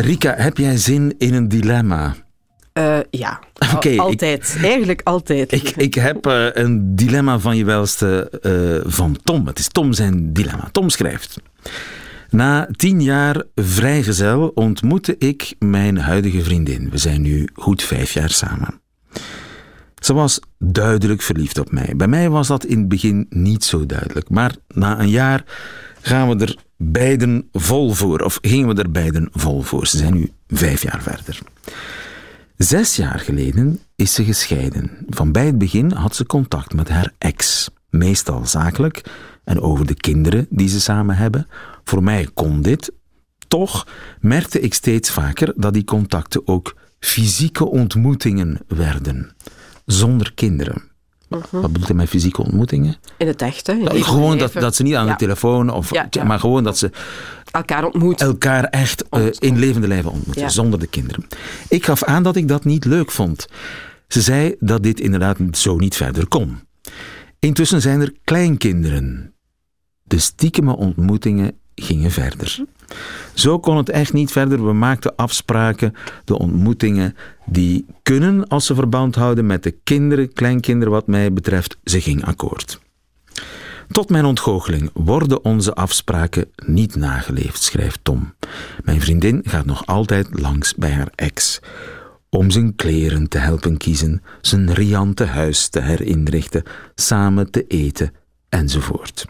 Rika, heb jij zin in een dilemma? Uh, ja, altijd. Eigenlijk altijd. Ik, ik heb eh, een dilemma van je welste eh, van Tom. Het is Tom zijn dilemma. Tom schrijft. Na tien jaar vrijgezel ontmoette ik mijn huidige vriendin. We zijn nu goed vijf jaar samen. Ze was duidelijk verliefd op mij. Bij mij was dat in het begin niet zo duidelijk. Maar na een jaar gaan we er beiden vol voor. Of gingen we er beiden vol voor. Ze zijn nu vijf jaar verder. Zes jaar geleden is ze gescheiden. Van bij het begin had ze contact met haar ex. Meestal zakelijk en over de kinderen die ze samen hebben. Voor mij kon dit. Toch merkte ik steeds vaker dat die contacten ook fysieke ontmoetingen werden. Zonder kinderen. Wat bedoelt hij met fysieke ontmoetingen? In het echt, hè. in het gewoon dat, dat ze niet aan Ja. de telefoon, of, Ja, ja. maar gewoon dat ze Elkaar ontmoet. elkaar echt eh, in levende lijven ontmoeten, zonder de kinderen. Ik gaf aan dat ik dat niet leuk vond. Ze zei dat dit inderdaad zo niet verder kon. Intussen zijn er kleinkinderen. De stiekeme ontmoetingen gingen verder. Zo kon het echt niet verder. We maakten afspraken, de ontmoetingen die kunnen als ze verband houden met de kinderen, kleinkinderen wat mij betreft. Ze ging akkoord. Tot mijn ontgoocheling worden onze afspraken niet nageleefd, schrijft Tom. Mijn vriendin gaat nog altijd langs bij haar ex. Om zijn kleren te helpen kiezen, zijn riante huis te herinrichten, samen te eten enzovoort.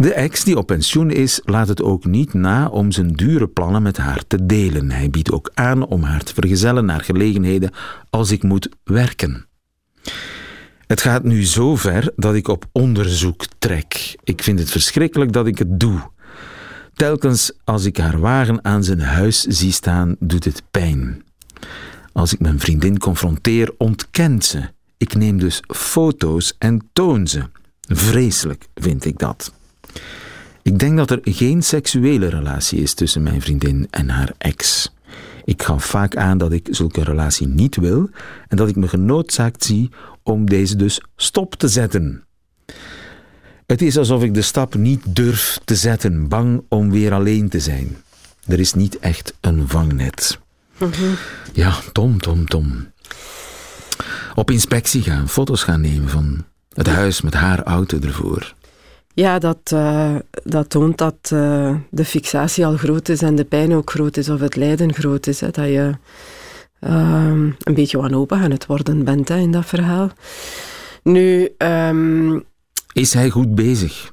De ex die op pensioen is, laat het ook niet na om zijn dure plannen met haar te delen. Hij biedt ook aan om haar te vergezellen naar gelegenheden als ik moet werken. Het gaat nu zo ver dat ik op onderzoek trek. Ik vind het verschrikkelijk dat ik het doe. Telkens als ik haar wagen aan zijn huis zie staan, doet het pijn. Als ik mijn vriendin confronteer, ontkent ze. Ik neem dus foto's en toon ze. Vreselijk vind ik dat. Ik denk dat er geen seksuele relatie is tussen mijn vriendin en haar ex. Ik gaf vaak aan dat ik zulke relatie niet wil en dat ik me genoodzaakt zie om deze dus stop te zetten. Het is alsof ik de stap niet durf te zetten, bang om weer alleen te zijn. Er is niet echt een vangnet. Ja, Tom, Tom, Tom. Op inspectie gaan, foto's gaan nemen van het huis met haar auto ervoor. Ja, dat, eh, dat toont dat eh, de fixatie al groot is en de pijn ook groot is, of het lijden groot is. Hè, dat je ehm, een beetje wanhopig aan het worden bent hè, in dat verhaal. Nu, ehm, Is hij goed bezig?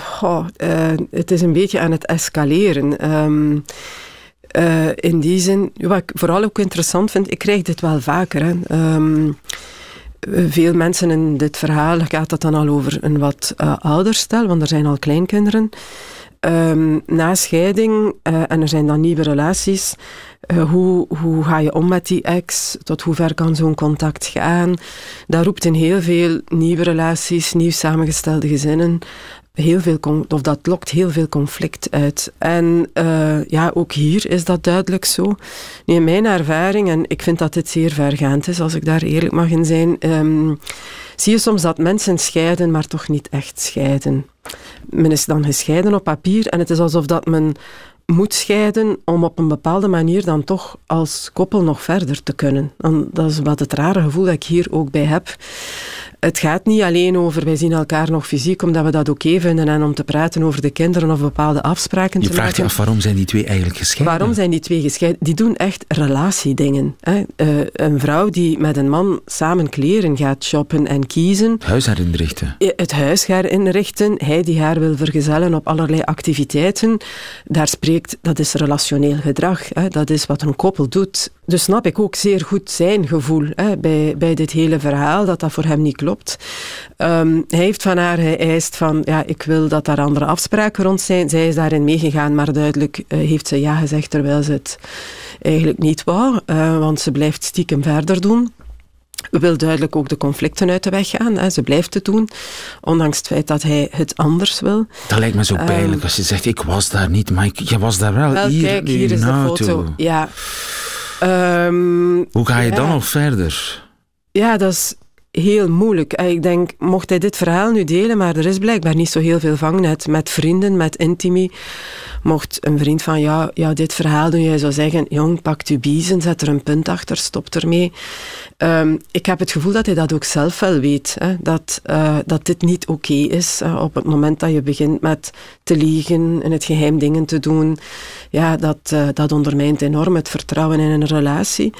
goh, eh, het is een beetje aan het escaleren. Ehm, eh, in die zin, wat ik vooral ook interessant vind, ik krijg dit wel vaker. Hè. Veel mensen in dit verhaal gaat het dan al over een wat eh, ouder stel, want er zijn al kleinkinderen. Ehm, na scheiding eh, en er zijn dan nieuwe relaties, eh, hoe, hoe ga je om met die ex? Tot hoe ver kan zo'n contact gaan? Dat roept in heel veel nieuwe relaties, nieuw samengestelde gezinnen, heel veel of dat lokt heel veel conflict uit. En eh, ja, ook hier is dat duidelijk zo. Nu, in mijn ervaring, en ik vind dat dit zeer vergaand is, als ik daar eerlijk mag in zijn, ehm, zie je soms dat mensen scheiden, maar toch niet echt scheiden. Men is dan gescheiden op papier en het is alsof dat men moet scheiden om op een bepaalde manier dan toch als koppel nog verder te kunnen. En dat is wat het rare gevoel dat ik hier ook bij heb. Het gaat niet alleen over wij zien elkaar nog fysiek omdat we dat oké vinden en om te praten over de kinderen of bepaalde afspraken Je te vraagt je maken. af waarom zijn die twee eigenlijk gescheiden? Waarom zijn die twee gescheiden? Die doen echt relatiedingen. Hè? Eh, een vrouw die met een man samen kleren gaat shoppen en kiezen, Huis herinrichten. eh, het huis gaat inrichten, hij die haar wil vergezellen op allerlei activiteiten, daar spreken dat is relationeel gedrag. Hè. Dat is wat een koppel doet. Dus snap ik ook zeer goed zijn gevoel hè, bij, bij dit hele verhaal, dat dat voor hem niet klopt. Ehm, hij heeft van haar geëist van, ja, ik wil dat daar andere afspraken rond zijn. Zij is daarin meegegaan, maar duidelijk uh, heeft ze ja gezegd, terwijl ze het eigenlijk niet wou, uh, want ze blijft stiekem verder doen wil duidelijk ook de conflicten uit de weg gaan. Hè. Ze blijft het doen, ondanks het feit dat hij het anders wil. Dat lijkt me zo ehm, pijnlijk als je zegt, ik was daar niet, maar ik, je was daar wel. wel hier, kijk, hier is de foto. Ja. Um, Hoe ga je ja. dan nog verder? Ja, dat is heel moeilijk. Ik denk, mocht hij dit verhaal nu delen, maar er is blijkbaar niet zo heel veel vangnet met vrienden, met intimi. Mocht een vriend van jou, ja, dit verhaal doen, jij zou zeggen, jong, pak je biezen, zet er een punt achter, stop ermee. Um, ik heb het gevoel dat hij dat ook zelf wel weet, hè, dat, uh, dat dit niet oké is. Op het moment dat je begint met te liegen en het geheim dingen te doen, ja, dat, uh, dat ondermijnt enorm het vertrouwen in een relatie.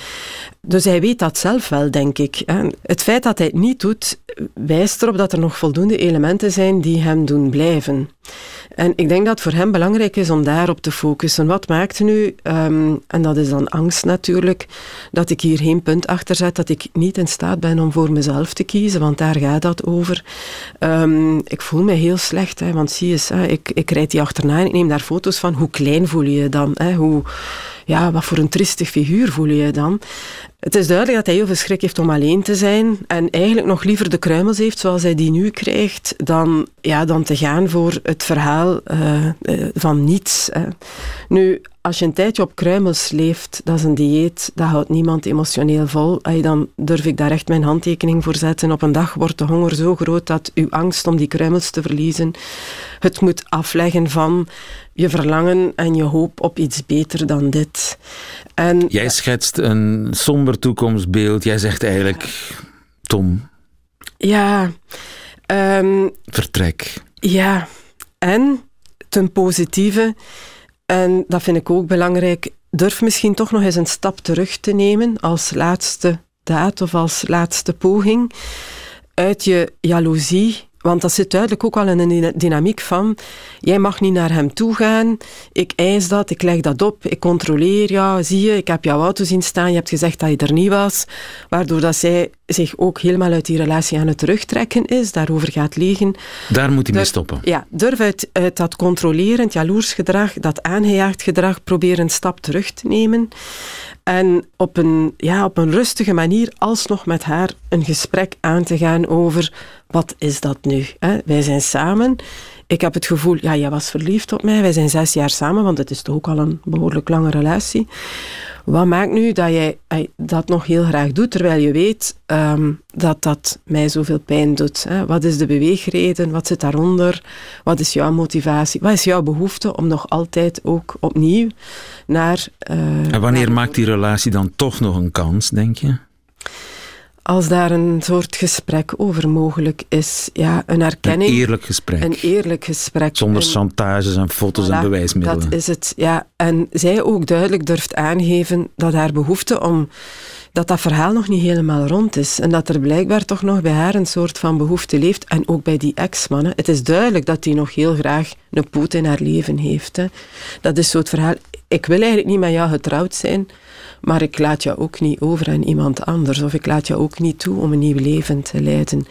Dus hij weet dat zelf wel, denk ik. Hè. Het feit dat hij het niet doet, wijst erop dat er nog voldoende elementen zijn die hem doen blijven. En ik denk dat voor hem belangrijk is om daarop te focussen. Wat maakt nu, um, en dat is dan angst natuurlijk, dat ik hier geen punt achter zet, dat ik niet in staat ben om voor mezelf te kiezen, want daar gaat dat over. Um, ik voel me heel slecht, hè, want zie eens, hè, ik, ik rijd die achterna en ik neem daar foto's van. Hoe klein voel je je dan? Hè? Hoe, ja, wat voor een tristig figuur voel je je dan? Het is duidelijk dat hij heel veel schrik heeft om alleen te zijn en eigenlijk nog liever de kruimels heeft zoals hij die nu krijgt, dan, ja, dan te gaan voor het verhaal uh, uh, van niets. Nu, als je een tijdje op kruimels leeft, dat is een dieet, dat houdt niemand emotioneel vol. Dan durf ik daar echt mijn handtekening voor zetten. Op een dag wordt de honger zo groot dat uw angst om die kruimels te verliezen het moet afleggen van je verlangen en je hoop op iets beter dan dit. En, Jij schetst een somber toekomstbeeld. Jij zegt eigenlijk, Tom. Ja. Um, Vertrek. Ja. En ten positieve en dat vind ik ook belangrijk. Durf misschien toch nog eens een stap terug te nemen als laatste daad of als laatste poging. Uit je jaloezie want dat zit duidelijk ook al in een dynamiek van, jij mag niet naar hem toe gaan, ik eis dat, ik leg dat op, ik controleer jou, zie je, ik heb jouw auto zien staan, je hebt gezegd dat je er niet was, waardoor dat zij zich ook helemaal uit die relatie aan het terugtrekken is, daarover gaat liegen. Daar moet hij mee stoppen. Ja, durf uit, uit dat controlerend, jaloers gedrag, dat aangejaagd gedrag, proberen een stap terug te nemen. En op een, ja, op een rustige manier alsnog met haar een gesprek aan te gaan over wat is dat nu? Hè? Wij zijn samen. Ik heb het gevoel, ja, jij was verliefd op mij. Wij zijn zes jaar samen, want het is toch ook al een behoorlijk lange relatie. Wat maakt nu dat jij dat nog heel graag doet, terwijl je weet um, dat dat mij zoveel pijn doet? Hè? Wat is de beweegreden? Wat zit daaronder? Wat is jouw motivatie? Wat is jouw behoefte om nog altijd ook opnieuw naar... Uh, en wanneer naar... maakt die relatie dan toch nog een kans, denk je? Als daar een soort gesprek over mogelijk is. Ja, een erkenning. Een eerlijk gesprek. Een eerlijk gesprek. Zonder chantages en foto's voilà, en bewijsmiddelen. Dat is het, ja. En zij ook duidelijk durft aangeven dat haar behoefte om... Dat dat verhaal nog niet helemaal rond is. En dat er blijkbaar toch nog bij haar een soort van behoefte leeft. En ook bij die ex-mannen. Het is duidelijk dat die nog heel graag een poot in haar leven heeft. Hè. Dat is zo het verhaal. Ik wil eigenlijk niet met jou getrouwd zijn maar ik laat jou ook niet over aan iemand anders. Of ik laat jou ook niet toe om een nieuw leven te leiden.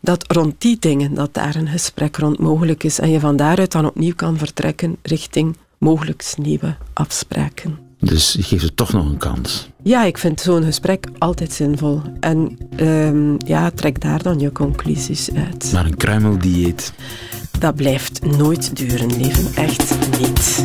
Dat rond die dingen, dat daar een gesprek rond mogelijk is. En je van daaruit dan opnieuw kan vertrekken richting mogelijk nieuwe afspraken. Dus je geeft het toch nog een kans? Ja, ik vind zo'n gesprek altijd zinvol. En um, ja, trek daar dan je conclusies uit. Maar een kruimeldieet? Dat blijft nooit duren, leven. Echt niet.